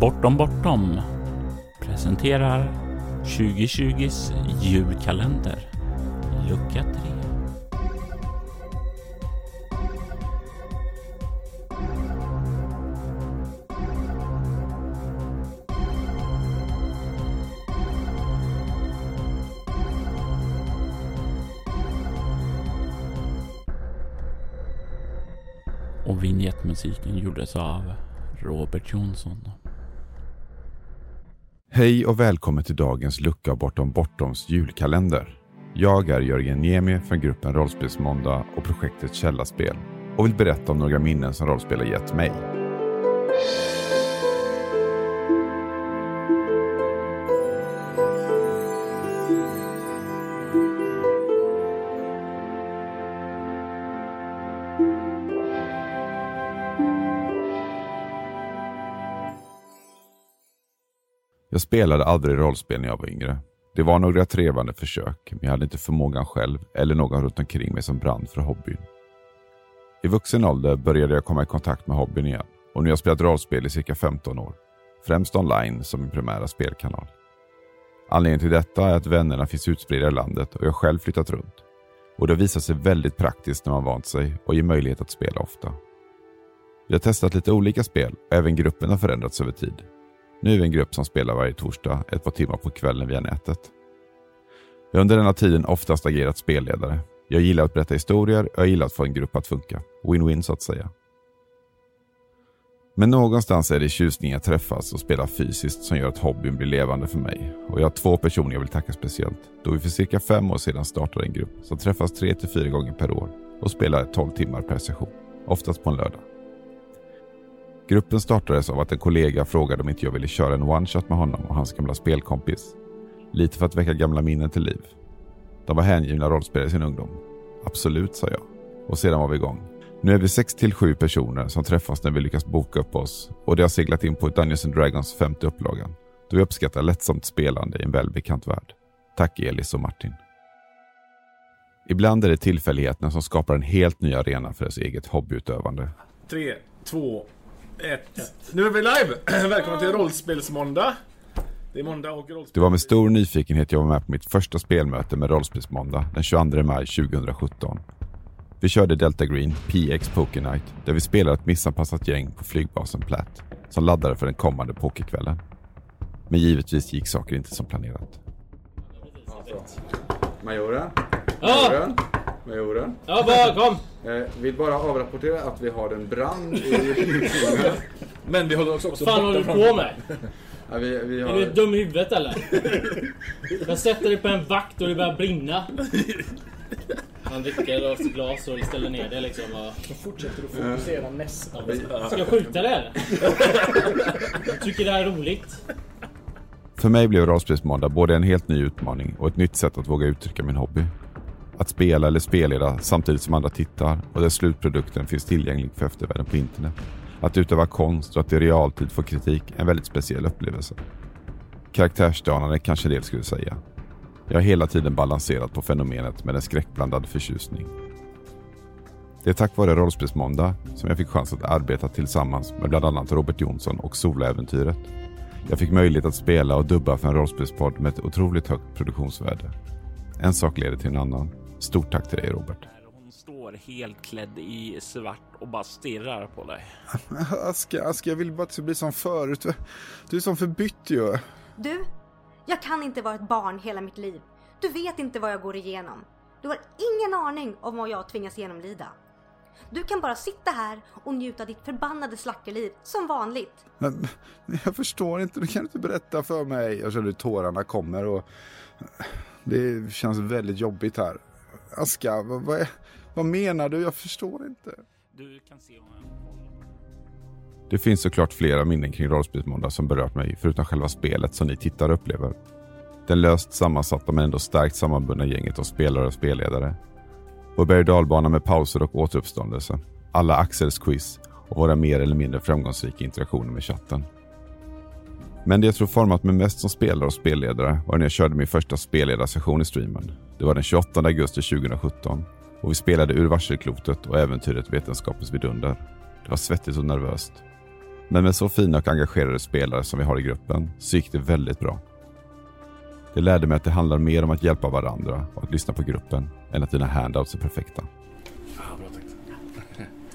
Bortom Bortom presenterar 2020s julkalender, lucka 3. Och vignettmusiken gjordes av Robert Jonsson. Hej och välkommen till dagens lucka bortom Bortoms julkalender. Jag är Jörgen Niemi från gruppen Rollspelsmåndag och projektet Källarspel och vill berätta om några minnen som rollspel har gett mig. Jag spelade aldrig rollspel när jag var yngre. Det var några trevande försök, men jag hade inte förmågan själv eller någon runt omkring mig som brann för hobbyn. I vuxen ålder började jag komma i kontakt med hobbyn igen och nu har jag spelat rollspel i cirka 15 år. Främst online som min primära spelkanal. Anledningen till detta är att vännerna finns utspridda i landet och jag själv flyttat runt. Och det har visat sig väldigt praktiskt när man vant sig och ger möjlighet att spela ofta. Vi har testat lite olika spel och även gruppen har förändrats över tid. Nu är vi en grupp som spelar varje torsdag ett par timmar på kvällen via nätet. Jag har under denna tiden oftast agerat spelledare. Jag gillar att berätta historier och jag gillar att få en grupp att funka. Win-win så att säga. Men någonstans är det tjusningen att träffas och spela fysiskt som gör att hobbyn blir levande för mig. Och jag har två personer jag vill tacka speciellt. Då vi för cirka fem år sedan startade en grupp som träffas tre till fyra gånger per år och spelar 12 timmar per session. Oftast på en lördag. Gruppen startades av att en kollega frågade om inte jag ville köra en one-shot med honom och hans gamla spelkompis. Lite för att väcka gamla minnen till liv. De var hängivna rollspelare i sin ungdom. Absolut, sa jag. Och sedan var vi igång. Nu är vi sex till sju personer som träffas när vi lyckas boka upp oss och det har seglat in på Dungeons and Dragons femte upplagan. Då vi uppskattar lättsamt spelande i en välbekant värld. Tack Elis och Martin. Ibland är det tillfälligheterna som skapar en helt ny arena för ens eget hobbyutövande. Tre, två, ett. Nu är vi live! Välkommen till Rollspelsmåndag. Det är måndag och rollspel. Det var med stor nyfikenhet jag var med på mitt första spelmöte med Rollspelsmåndag den 22 maj 2017. Vi körde Delta Green PX Poker Night där vi spelade ett missanpassat gäng på flygbasen Platt som laddade för den kommande pokerkvällen. Men givetvis gick saker inte som planerat. Majoren? Ja! Majoren? Ja, bara kom! Eh, vill bara avrapportera att vi har en brand i Men vi håller också Vad fan håller du på med? ja, vi, vi Är har... du dum i huvudet eller? Jag sätter dig på en vakt och det börjar brinna. Han dricker av sitt glas och ställer ner det liksom. Och... fortsätter att fokusera nästan. Ska jag skjuta eller? Jag tycker det här är roligt. För mig blev Rollspelsmåndag både en helt ny utmaning och ett nytt sätt att våga uttrycka min hobby. Att spela eller spelleda samtidigt som andra tittar och där slutprodukten finns tillgänglig för eftervärlden på internet. Att utöva konst och att i realtid få kritik är en väldigt speciell upplevelse. Karaktärsdanande kanske en del skulle säga. Jag har hela tiden balanserat på fenomenet med en skräckblandad förtjusning. Det är tack vare Rollspelsmåndag som jag fick chans att arbeta tillsammans med bland annat Robert Jonsson och Solaäventyret. Jag fick möjlighet att spela och dubba för en rollspelspodd med ett otroligt högt produktionsvärde. En sak leder till en annan. Stort tack till dig Robert. Hon står helt klädd i svart och bara stirrar på dig. Aska, Aska, jag vill bara att det ska bli som förut. Du är som förbytt ju. Du, jag kan inte vara ett barn hela mitt liv. Du vet inte vad jag går igenom. Du har ingen aning om vad jag tvingas genomlida. Du kan bara sitta här och njuta av ditt förbannade slackerliv som vanligt. Men, men jag förstår inte, du kan inte berätta för mig. Jag känner hur tårarna kommer och det känns väldigt jobbigt här. Aska, vad, vad, vad menar du? Jag förstår inte. Du kan se honom. Det finns såklart flera minnen kring Rollspelsmåndag som berört mig, förutom själva spelet som ni tittare upplever. Den löst sammansatta men ändå starkt sammanbundna gänget av spelare och spelledare. Vår berg dalbana med pauser och återuppståndelse. Alla Axels quiz och våra mer eller mindre framgångsrika interaktioner med chatten. Men det jag tror format mig mest som spelare och spelledare var när jag körde min första spelledarsession i streamen. Det var den 28 augusti 2017 och vi spelade ur varselklotet och äventyret Vetenskapens vidunder. Det var svettigt och nervöst. Men med så fina och engagerade spelare som vi har i gruppen så gick det väldigt bra. Det lärde mig att det handlar mer om att hjälpa varandra och att lyssna på gruppen än att dina handouts är perfekta.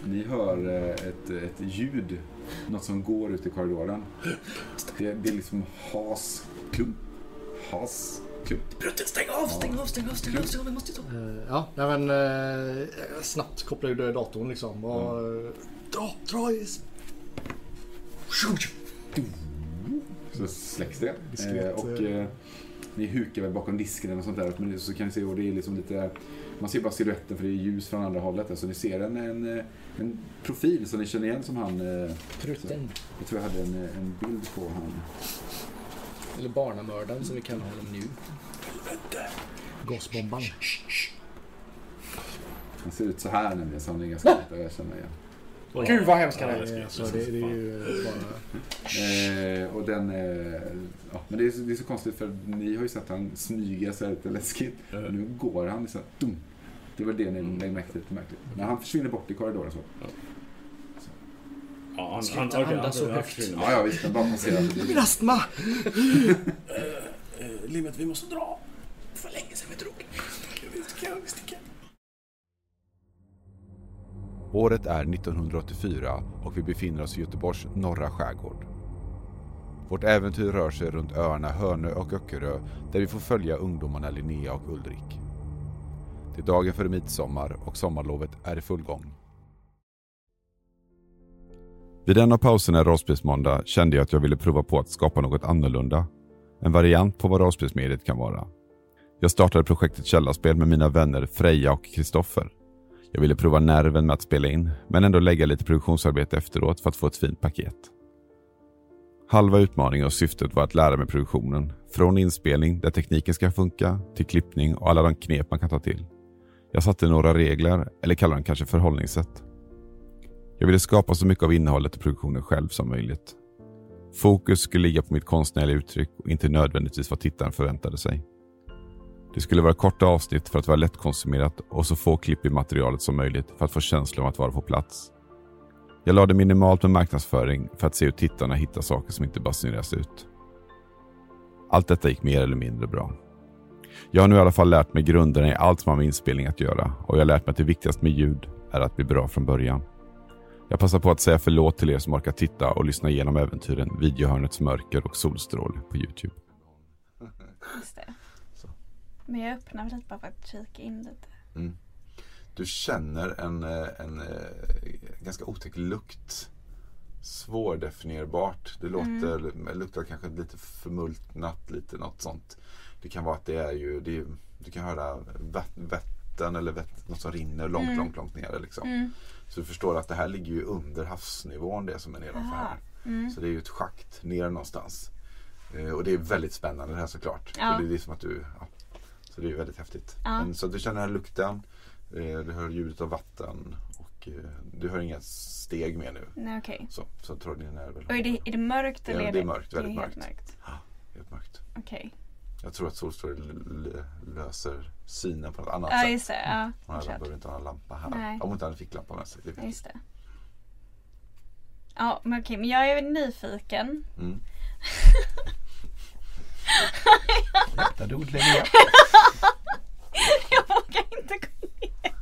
Ni hör eh, ett, ett ljud, något som går ut i korridoren. Det, det är liksom has, klump, has, klump. Stäng av, stäng av, stäng av, stäng av, stäng av, vi måste ta. Eh, Ja, nej men eh, snabbt koppla ur datorn liksom. Och, eh, Dra, dra i... Så släcks det. Diskret, Eh, och eh. eh, ni hukar väl bakom disken eller något sånt där. Men så kan ni se, och det är liksom lite... Man ser bara siluetten för det är ljus från andra hållet. Så ni ser en, en, eh, en profil som ni känner igen som han... eh, Prutten. Jag tror jag hade en, eh, en bild på han. Eller barnamördaren som vi kallar honom nu. Gasbomban. Han ser ut så här nämligen, så han är ganska lätt att känna igen. Gud vad hemskt han Ja, är. det Alltså, det, det är ju bara... Eh, och den... Eh, ja, men det är, så- det är så konstigt för ni har ju sett han smyga så här lite läskigt. Ja. Nu går han liksom... Dum. Det var det ni lägger märke till lite märkligt. Men han försvinner bort i korridoren så. Ja, han, Sluta han, okej, andas så han- högt. Ja, ja visst. Den bara passerar. Min astma! Eh, Limmet, vi måste dra. För länge sedan vi drog. Vi sticker, vi sticker. Året är 1984 och vi befinner oss i Göteborgs norra skärgård. Vårt äventyr rör sig runt öarna Hönö och Öckerö där vi får följa ungdomarna Linnea och Ulrik. Det är dagen före midsommar och sommarlovet är i full gång. Vid en av pauserna i rollspelsmåndag kände jag att jag ville prova på att skapa något annorlunda. En variant på vad rollspelsmediet kan vara. Jag startade projektet Källarspel med mina vänner Freja och Kristoffer. Jag ville prova nerven med att spela in, men ändå lägga lite produktionsarbete efteråt för att få ett fint paket. Halva utmaningen och syftet var att lära mig produktionen. Från inspelning, där tekniken ska funka, till klippning och alla de knep man kan ta till. Jag satte några regler, eller kallar dem kanske förhållningssätt. Jag ville skapa så mycket av innehållet i produktionen själv som möjligt. Fokus skulle ligga på mitt konstnärliga uttryck och inte nödvändigtvis vad tittaren förväntade sig. Det skulle vara korta avsnitt för att vara lättkonsumerat och så få klipp i materialet som möjligt för att få känslan av att vara på plats. Jag lade minimalt med marknadsföring för att se hur tittarna hittar saker som inte basuneras ut. Allt detta gick mer eller mindre bra. Jag har nu i alla fall lärt mig grunderna i allt som har med inspelning att göra och jag har lärt mig att det viktigaste med ljud är att bli bra från början. Jag passar på att säga förlåt till er som orkar titta och lyssna igenom äventyren Videohörnets mörker och solstråle på Youtube. Just det. Men jag öppnar lite bara för att kika in lite. Du känner en, eh, en, eh, ganska otäck lukt. Svårdefinierbart. Det låter, luktar kanske lite förmultnat, lite något sånt. Det kan vara att det är ju, det är, du kan höra vät, vätten eller vett, något som rinner långt, Mm. långt, långt ner. Liksom. Mm. Så du förstår att det här ligger ju under havsnivån det som är nedanför här. Mm. Så det är ju ett schakt ner någonstans. Eh, och det är väldigt spännande det här såklart. Ja. För det är som att du, ja. Så det är väldigt häftigt. Ja. Men, så du känner den här lukten. Eh, du hör ljudet av vatten. Och eh, du hör inga steg mer nu. Nej okej. Så, så tror dina nerver. Och är det, är det mörkt Ja, eller? det är mörkt, det är väldigt helt mörkt. mörkt. Helt mörkt. Okej. Jag tror att solstråle l- l- löser synen på något annat Ja sätt. just det. Ja. Man Kört. behöver inte ha en lampa här. Nej. Om inte han fick lampa med sig. Det jag. Just det. Ja men okej, men jag är nyfiken. Mm. Där dog Linnea. jag vågar inte gå ner.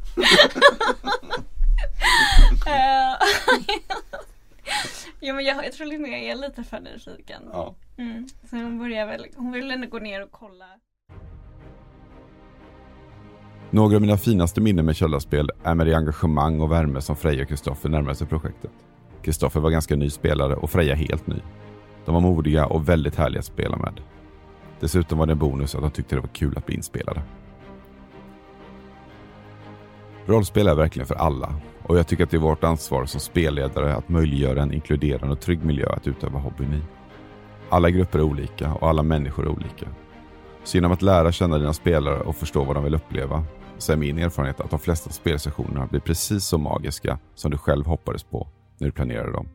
Eh, ja men jag, jag tror Linnea är lite för nyfiken. Ja. Mm. Så hon börjar väl, hon vill ändå gå ner och kolla. Några av mina finaste minnen med källarspel är med det engagemang och värme som Freja och Kristoffer närmade sig projektet. Kristoffer var ganska ny spelare och Freja helt ny. De var modiga och väldigt härliga att spela med. Dessutom var det en bonus att de tyckte det var kul att bli inspelade. Rollspel är verkligen för alla och jag tycker att det är vårt ansvar som spelledare att möjliggöra en inkluderande och trygg miljö att utöva hobbyn i. Alla grupper är olika och alla människor är olika. Så genom att lära känna dina spelare och förstå vad de vill uppleva så är min erfarenhet att de flesta spelsessionerna blir precis så magiska som du själv hoppades på när du planerade dem.